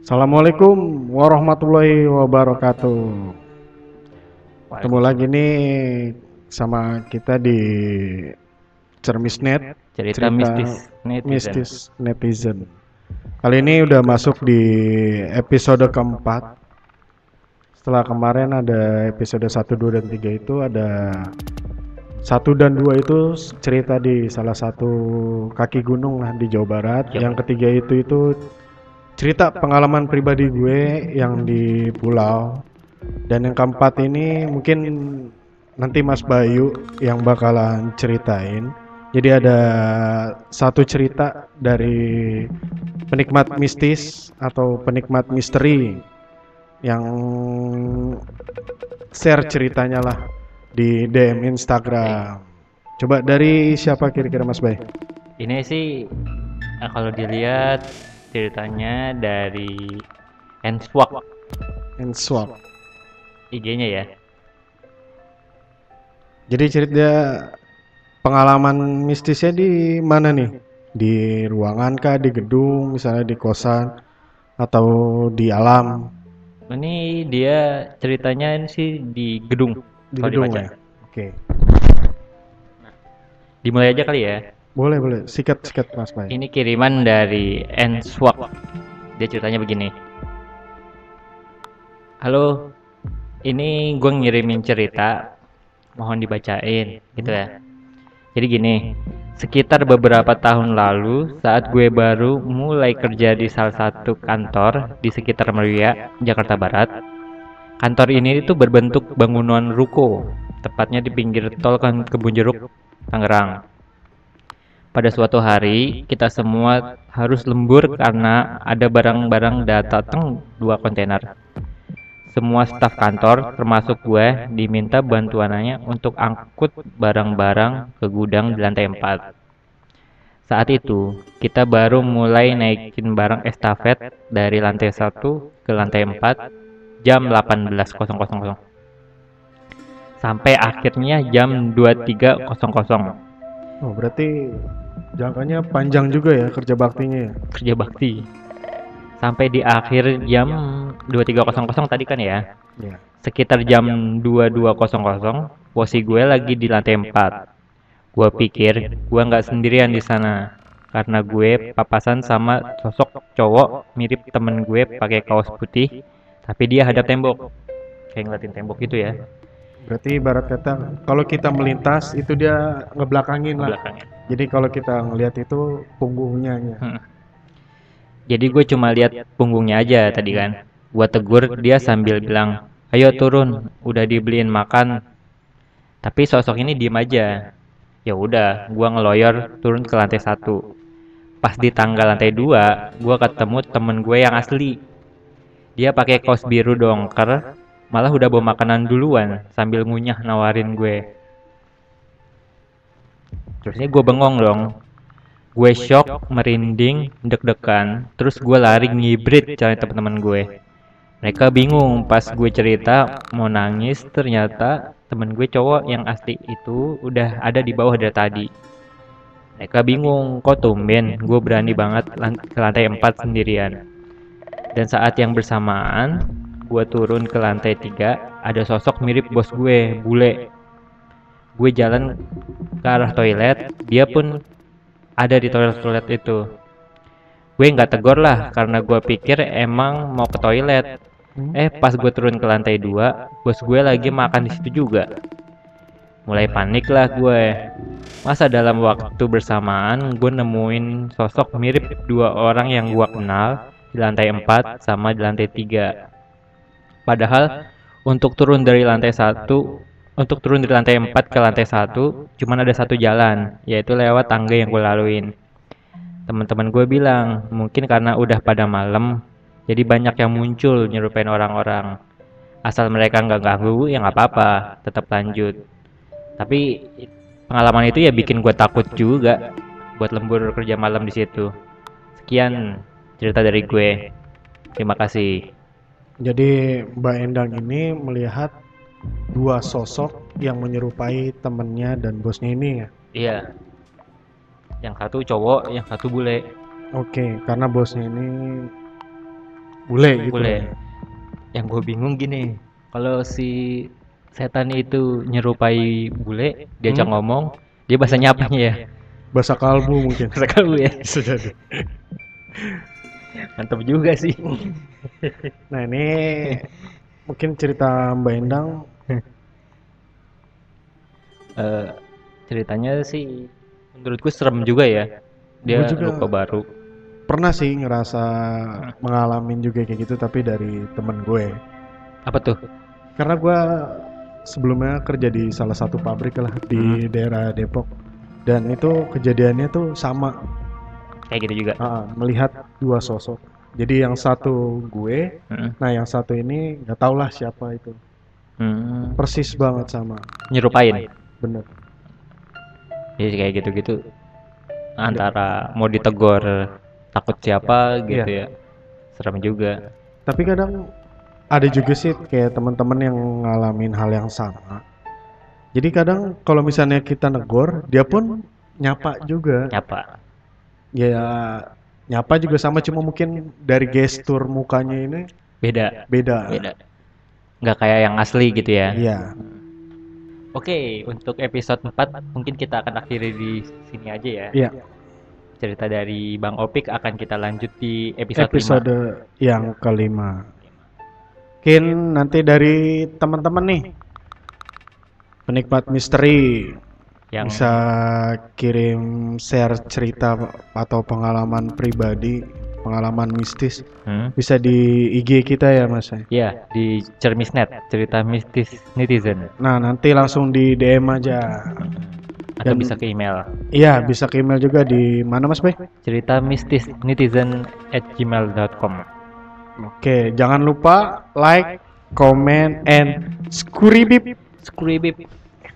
Assalamualaikum warahmatullahi wabarakatuh. Ketemu lagi nih sama kita di Cermisnet cerita, mistis netizen. mistis netizen. Kali ini udah masuk di episode keempat. Setelah kemarin ada episode 1, 2, dan 3 itu ada satu dan dua itu cerita di salah satu kaki gunung lah di Jawa Barat. Yap. Yang ketiga itu itu cerita pengalaman pribadi gue yang di pulau. Dan yang keempat ini mungkin nanti Mas Bayu yang bakalan ceritain. Jadi ada satu cerita dari penikmat mistis atau penikmat misteri yang share ceritanya lah di DM Instagram. Coba dari siapa kira-kira Mas Bay? ini sih eh, kalau dilihat ceritanya dari Enswak Enswap. IG-nya ya Jadi cerita pengalaman mistisnya di mana nih? Di ruangan kah, di gedung, misalnya di kosan atau di alam? ini dia ceritanya sih di gedung Di gedung dibaca. ya. Oke. dimulai aja kali ya Boleh, boleh. Sikat-sikat Mas Bay. ini kiriman dari Enswak dia ceritanya begini. Halo ini gue ngirimin cerita. Mohon dibacain gitu ya. Jadi gini sekitar beberapa tahun lalu saat gue baru mulai kerja di salah satu kantor di sekitar Meruya Jakarta Barat kantor ini itu berbentuk bangunan ruko tepatnya di pinggir tol Kebun Jeruk Tangerang pada suatu hari, kita semua harus lembur karena ada barang-barang datang dua kontainer. Semua staf kantor, termasuk gue, diminta bantuannya untuk angkut barang-barang ke gudang di lantai 4. Saat itu, kita baru mulai naikin barang estafet dari lantai 1 ke lantai 4 jam 18.00. Sampai akhirnya jam 23.00 Oh, berarti jangkanya panjang juga ya kerja baktinya ya. kerja bakti. Sampai di akhir jam 23.00 tadi kan ya? Iya. sekitar jam 22.00 posisi gue lagi di lantai 4 gue pikir gue nggak sendirian di sana karena gue papasan sama sosok cowok mirip temen gue pakai kaos putih tapi dia hadap tembok. Kayak ngeliatin tembok gitu ya Berarti ibarat kata kalau kita melintas itu dia ngebelakangin lah. belakangnya Jadi kalau kita ngelihat itu punggungnya ya. Jadi gue cuma lihat punggungnya aja tadi kan. Gua tegur dia sambil bilang, ayo turun, udah dibeliin makan. Tapi sosok ini diem aja. Ya udah, gua ngeloyor turun ke lantai satu. Pas di tangga lantai dua, gua ketemu temen gue yang asli. Dia pakai kaos biru dongker, malah udah bawa makanan duluan sambil ngunyah nawarin gue. Terusnya gue bengong dong, gue shock, merinding, deg-degan, terus gue lari ngibrit cari teman-teman gue. Mereka bingung pas gue cerita mau nangis, ternyata temen gue cowok yang asli itu udah ada di bawah dari tadi. Mereka bingung, kok tumben gue berani banget ke lantai 4 sendirian. Dan saat yang bersamaan, gue turun ke lantai 3, ada sosok mirip bos gue, bule. Gue jalan ke arah toilet, dia pun ada di toilet-toilet itu. Gue nggak tegor lah karena gue pikir emang mau ke toilet. Eh pas gue turun ke lantai 2, bos gue lagi makan di situ juga. Mulai panik lah gue. Masa dalam waktu bersamaan gue nemuin sosok mirip dua orang yang gue kenal di lantai 4 sama di lantai 3. Padahal untuk turun dari lantai satu untuk turun dari lantai 4 ke lantai 1 cuman ada satu jalan yaitu lewat tangga yang gue laluin. Teman-teman gue bilang mungkin karena udah pada malam jadi banyak yang muncul nyerupain orang-orang. Asal mereka nggak ganggu ya nggak apa-apa tetap lanjut. Tapi pengalaman itu ya bikin gue takut juga buat lembur kerja malam di situ. Sekian cerita dari gue. Terima kasih Jadi Mbak Endang ini melihat dua sosok yang menyerupai temennya dan bosnya ini ya. Iya. Yang satu cowok, yang satu bule. Oke, karena bosnya ini bule gitu. Bule. Yang gue bingung gini, kalau si setan itu nyerupai bule, diajak Hmm. ngomong, dia bahasanya apanya ya? Bahasa kalbu mungkin. Bahasa kalbu ya. Bisa jadi. Mantap juga sih. Nah ini mungkin cerita Mbak Endang Eh, ceritanya sih menurutku serem juga ya. Dia Gua juga- luka baru. pernah sih ngerasa ngalamin juga kayak gitu tapi dari temen gue. Apa tuh? Karena gue sebelumnya kerja di salah satu pabrik lah di daerah Depok dan itu kejadiannya tuh sama Kayak gitu juga. Ah, melihat dua sosok. Jadi yang satu gue, Mm. nah yang satu ini nggak tau lah siapa itu. Hmm, Persis banget sama, nyerupain. bener. Jadi kayak gitu-gitu. Antara mau ditegur takut siapa gitu Iya. ya. Serem juga. Tapi kadang ada juga sih kayak teman-teman yang ngalamin hal yang sama. Jadi kadang kalau misalnya kita negor, dia pun nyapa juga. Nyapa. Ya nyapa juga sama cuma mungkin dari gestur mukanya ini Beda. beda. Beda. Nggak kayak yang asli gitu ya. Iya. Oke, untuk episode 4 mungkin kita akan akhiri di sini aja ya. Iya. Cerita dari Bang Opik akan kita lanjut di episode, Episode yang kelima. Mungkin nanti dari teman-teman nih penikmat misteri 5 yang bisa kirim share cerita atau pengalaman pribadi, pengalaman mistis Hmm? bisa di IG kita ya Mas. Ya, di Cermisnet, cerita mistis netizen. Nah, nanti langsung di DM aja. Atau Dan- bisa ke email. Iya, bisa ke email juga di mana Mas Bay? Cerita mistis netizen at gmail.com. Oke, jangan lupa like, comment, and skuribib. Skribib.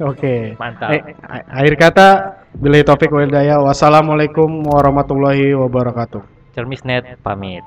Oke. Mantap. Eh, akhir kata, bila topik walidaya. Wassalamualaikum warahmatullahi wabarakatuh. Cermisnet pamit.